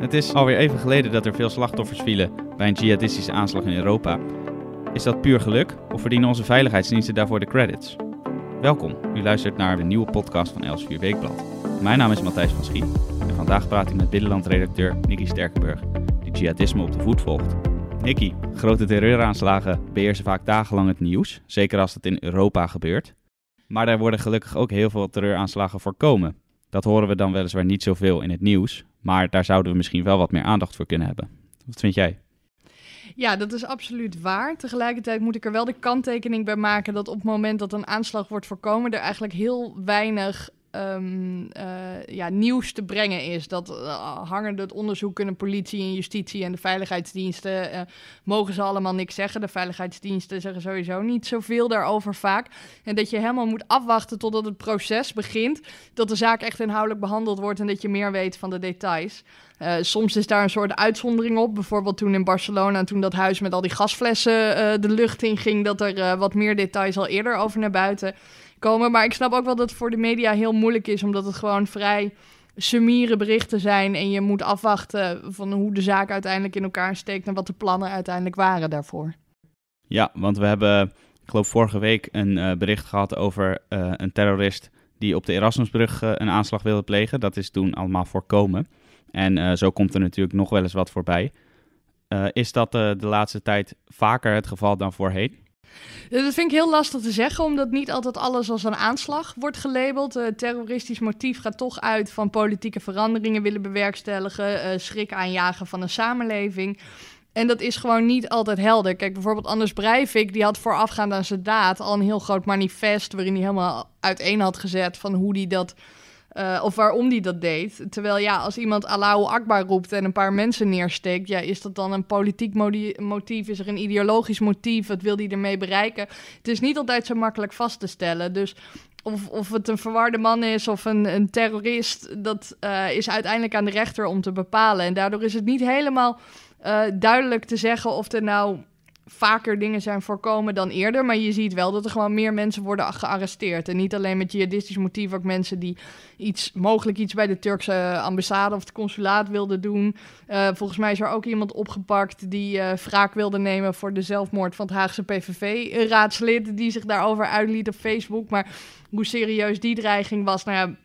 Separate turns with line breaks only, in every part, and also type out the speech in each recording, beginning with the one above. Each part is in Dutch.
Het is alweer even geleden dat er veel slachtoffers vielen bij een jihadistische aanslag in Europa. Is dat puur geluk of verdienen onze veiligheidsdiensten daarvoor de credits? Welkom, u luistert naar de nieuwe podcast van Elsevier Weekblad. Mijn naam is Matthijs van Schie en vandaag praat ik met Binnenland-redacteur Nicky Sterkenburg, die jihadisme op de voet volgt. Nicky, grote terreuraanslagen beheersen vaak dagenlang het nieuws, zeker als het in Europa gebeurt. Maar daar worden gelukkig ook heel veel terreuraanslagen voorkomen. Dat horen we dan weliswaar niet zoveel in het nieuws, maar daar zouden we misschien wel wat meer aandacht voor kunnen hebben. Wat vind jij?
Ja, dat is absoluut waar. Tegelijkertijd moet ik er wel de kanttekening bij maken dat op het moment dat een aanslag wordt voorkomen, er eigenlijk heel weinig um, uh, ja, nieuws te brengen is. Dat uh, hangende het onderzoek kunnen politie en justitie en de veiligheidsdiensten uh, mogen ze allemaal niks zeggen. De veiligheidsdiensten zeggen sowieso niet zoveel daarover vaak. En dat je helemaal moet afwachten totdat het proces begint, dat de zaak echt inhoudelijk behandeld wordt en dat je meer weet van de details. Soms is daar een soort uitzondering op. Bijvoorbeeld toen in Barcelona, toen dat huis met al die gasflessen de lucht in ging, dat er wat meer details al eerder over naar buiten komen. Maar ik snap ook wel dat het voor de media heel moeilijk is, omdat het gewoon vrij summiere berichten zijn. En je moet afwachten van hoe de zaak uiteindelijk in elkaar steekt en wat de plannen uiteindelijk waren daarvoor.
Ja, want we hebben, ik geloof vorige week een uh, bericht gehad over uh, een terrorist die op de Erasmusbrug uh, een aanslag wilde plegen. Dat is toen allemaal voorkomen. En zo komt er natuurlijk nog wel eens wat voorbij. is dat de laatste tijd vaker het geval dan voorheen?
Dat vind ik heel lastig te zeggen, omdat niet altijd alles als een aanslag wordt gelabeld. Uh, terroristisch motief gaat toch uit van politieke veranderingen willen bewerkstelligen, uh, schrik aanjagen van een samenleving. En dat is gewoon niet altijd helder. Kijk, bijvoorbeeld Anders Breivik, die had voorafgaand aan zijn daad al een heel groot manifest... waarin hij helemaal uiteen had gezet van hoe hij dat uh, of waarom die dat deed. Terwijl ja, als iemand Allahu Akbar roept en een paar mensen neersteekt, ja, is dat dan een politiek motief? Is er een ideologisch motief? Wat wil die ermee bereiken? Het is niet altijd zo makkelijk vast te stellen. Dus of, of het een verwarde man is of een, een terrorist, dat uh, is uiteindelijk aan de rechter om te bepalen. En daardoor is het niet helemaal uh, duidelijk te zeggen of er nou vaker dingen zijn voorkomen dan eerder. Maar je ziet wel dat er gewoon meer mensen worden gearresteerd. En niet alleen met jihadistisch motief, ook mensen die iets, mogelijk iets bij de Turkse ambassade of het consulaat wilden doen. Uh, volgens mij is er ook iemand opgepakt die uh, wraak wilde nemen voor de zelfmoord van het Haagse PVV-raadslid. Die zich daarover uitliet op Facebook. Maar hoe serieus die dreiging was, nou ja.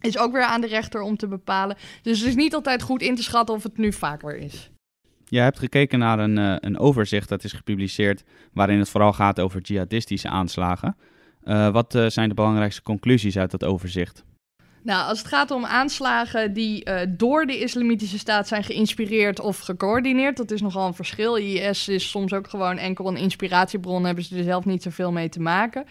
Is ook weer aan de rechter om te bepalen. Dus het is niet altijd goed in te schatten of het nu vaker is.
Je hebt gekeken naar een, uh, een overzicht dat is gepubliceerd waarin het vooral gaat over jihadistische aanslagen. Uh, wat uh, zijn de belangrijkste conclusies uit dat overzicht?
Nou, als het gaat om aanslagen die door de islamitische staat zijn geïnspireerd of gecoördineerd, dat is nogal een verschil. IS is soms ook gewoon enkel een inspiratiebron, hebben ze er zelf niet zoveel mee te maken.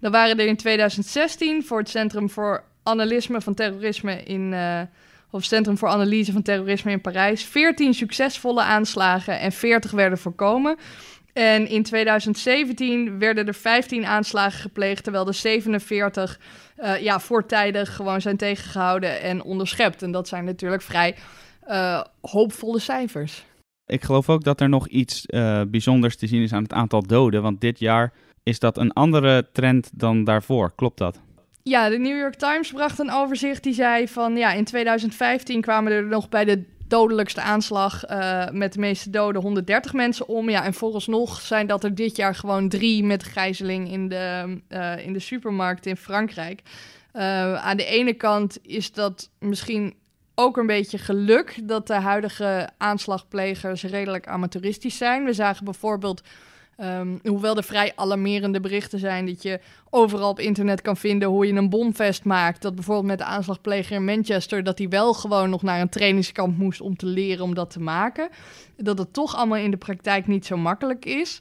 Dan waren er in 2016 voor het Centrum voor Analysme van Terrorisme in of Centrum voor Analyse van Terrorisme in Parijs, 14 succesvolle aanslagen en 40 werden voorkomen. En in 2017 werden er 15 aanslagen gepleegd, terwijl de 47 uh, ja, voortijdig gewoon zijn tegengehouden en onderschept. En dat zijn natuurlijk vrij uh, hoopvolle cijfers.
Ik geloof ook dat er nog iets uh, bijzonders te zien is aan het aantal doden, want dit jaar is dat een andere trend dan daarvoor. Klopt dat?
Ja, de New York Times bracht een overzicht die zei van ja, in 2015 kwamen er nog bij de dodelijkste aanslag uh, met de meeste doden 130 mensen om. Ja, en vooralsnog zijn dat er dit jaar gewoon drie met gijzeling in de, uh, in de supermarkt in Frankrijk. Uh, aan de ene kant is dat misschien ook een beetje geluk dat de huidige aanslagplegers redelijk amateuristisch zijn. We zagen bijvoorbeeld Um, hoewel er vrij alarmerende berichten zijn dat je overal op internet kan vinden hoe je een bomvest maakt. Dat bijvoorbeeld met de aanslagpleger in Manchester, dat hij wel gewoon nog naar een trainingskamp moest om te leren om dat te maken. Dat het toch allemaal in de praktijk niet zo makkelijk is.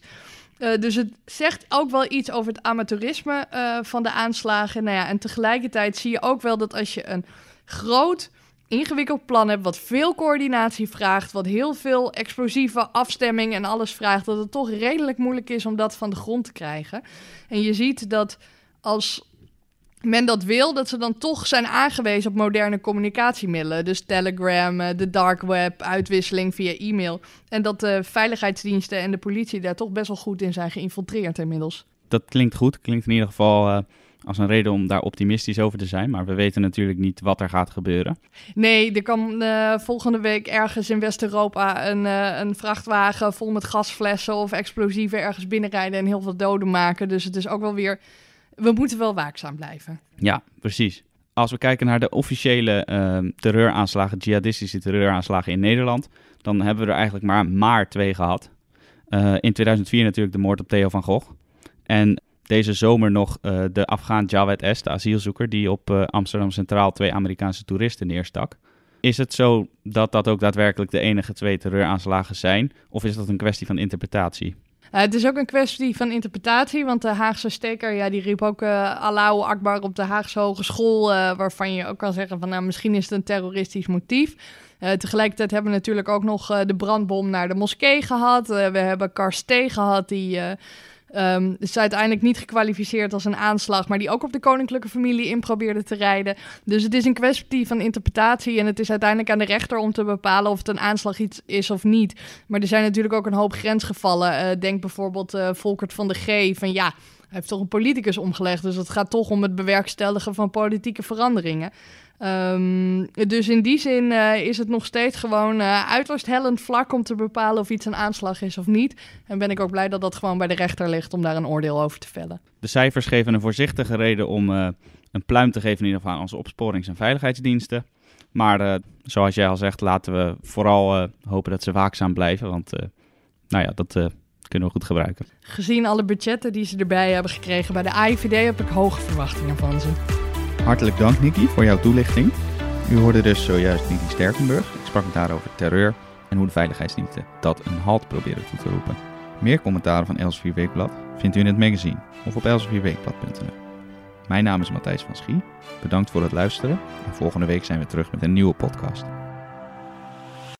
Uh, dus het zegt ook wel iets over het amateurisme uh, van de aanslagen. Nou ja, en tegelijkertijd zie je ook wel dat als je een groot ingewikkeld plan hebt, wat veel coördinatie vraagt, wat heel veel explosieve afstemming en alles vraagt, dat het toch redelijk moeilijk is om dat van de grond te krijgen. En je ziet dat als men dat wil, dat ze dan toch zijn aangewezen op moderne communicatiemiddelen. Dus Telegram, eh, de dark web, uitwisseling via e-mail. En dat de veiligheidsdiensten en de politie daar toch best wel goed in zijn geïnfiltreerd inmiddels.
Dat klinkt goed. Klinkt in ieder geval uh, als een reden om daar optimistisch over te zijn. Maar we weten natuurlijk niet wat er gaat gebeuren.
Nee, er kan uh, volgende week ergens in West-Europa een, uh, een vrachtwagen vol met gasflessen of explosieven ergens binnenrijden en heel veel doden maken. Dus het is ook wel weer. We moeten wel waakzaam blijven.
Ja, precies. Als we kijken naar de officiële uh, terreuraanslagen, jihadistische terreuraanslagen in Nederland, dan hebben we er eigenlijk maar, maar twee gehad. Uh, in 2004 natuurlijk de moord op Theo van Gogh. En deze zomer nog uh, de Afghaan Jawed S., de asielzoeker, die op uh, Amsterdam Centraal twee Amerikaanse toeristen neerstak. Is het zo dat dat ook daadwerkelijk de enige twee terreuraanslagen zijn? Of is dat een kwestie van interpretatie?
Uh, het is ook een kwestie van interpretatie, want de Haagse steker ja, die riep ook uh, Allahu Akbar op de Haagse Hogeschool, waarvan je ook kan zeggen van nou, misschien is het een terroristisch motief. tegelijkertijd hebben we natuurlijk ook nog de brandbom naar de moskee gehad. we hebben Karstee gehad, die Um, is uiteindelijk niet gekwalificeerd als een aanslag, maar die ook op de koninklijke familie in probeerde te rijden. Dus het is een kwestie van interpretatie en het is uiteindelijk aan de rechter om te bepalen of het een aanslag iets is of niet. Maar er zijn natuurlijk ook een hoop grensgevallen. Uh, denk bijvoorbeeld uh, Volkert van de G. Van ja, heeft toch een politicus omgelegd, dus het gaat toch om het bewerkstelligen van politieke veranderingen. Um, dus in die zin uh, is het nog steeds gewoon uh, uiterst hellend vlak om te bepalen of iets een aanslag is of niet. En ben ik ook blij dat dat gewoon bij de rechter ligt om daar een oordeel over te vellen.
De cijfers geven een voorzichtige reden om uh, een pluim te geven in ieder geval aan onze opsporings- en veiligheidsdiensten. Maar zoals jij al zegt, laten we vooral hopen dat ze waakzaam blijven, want nou ja, dat kunnen we goed gebruiken.
Gezien alle budgetten die ze erbij hebben gekregen bij de AIVD heb ik hoge verwachtingen van ze.
Hartelijk dank, Nicky, voor jouw toelichting. U hoorde dus zojuist Nicky Sterkenburg. Ik sprak met haar over terreur en hoe de veiligheidsdiensten dat een halt proberen toe te roepen. Meer commentaren van Elsevier Weekblad vindt u in het magazine of op elsevierweekblad.nl. Mijn naam is Matthijs van Schie. Bedankt voor het luisteren en volgende week zijn we terug met een nieuwe podcast.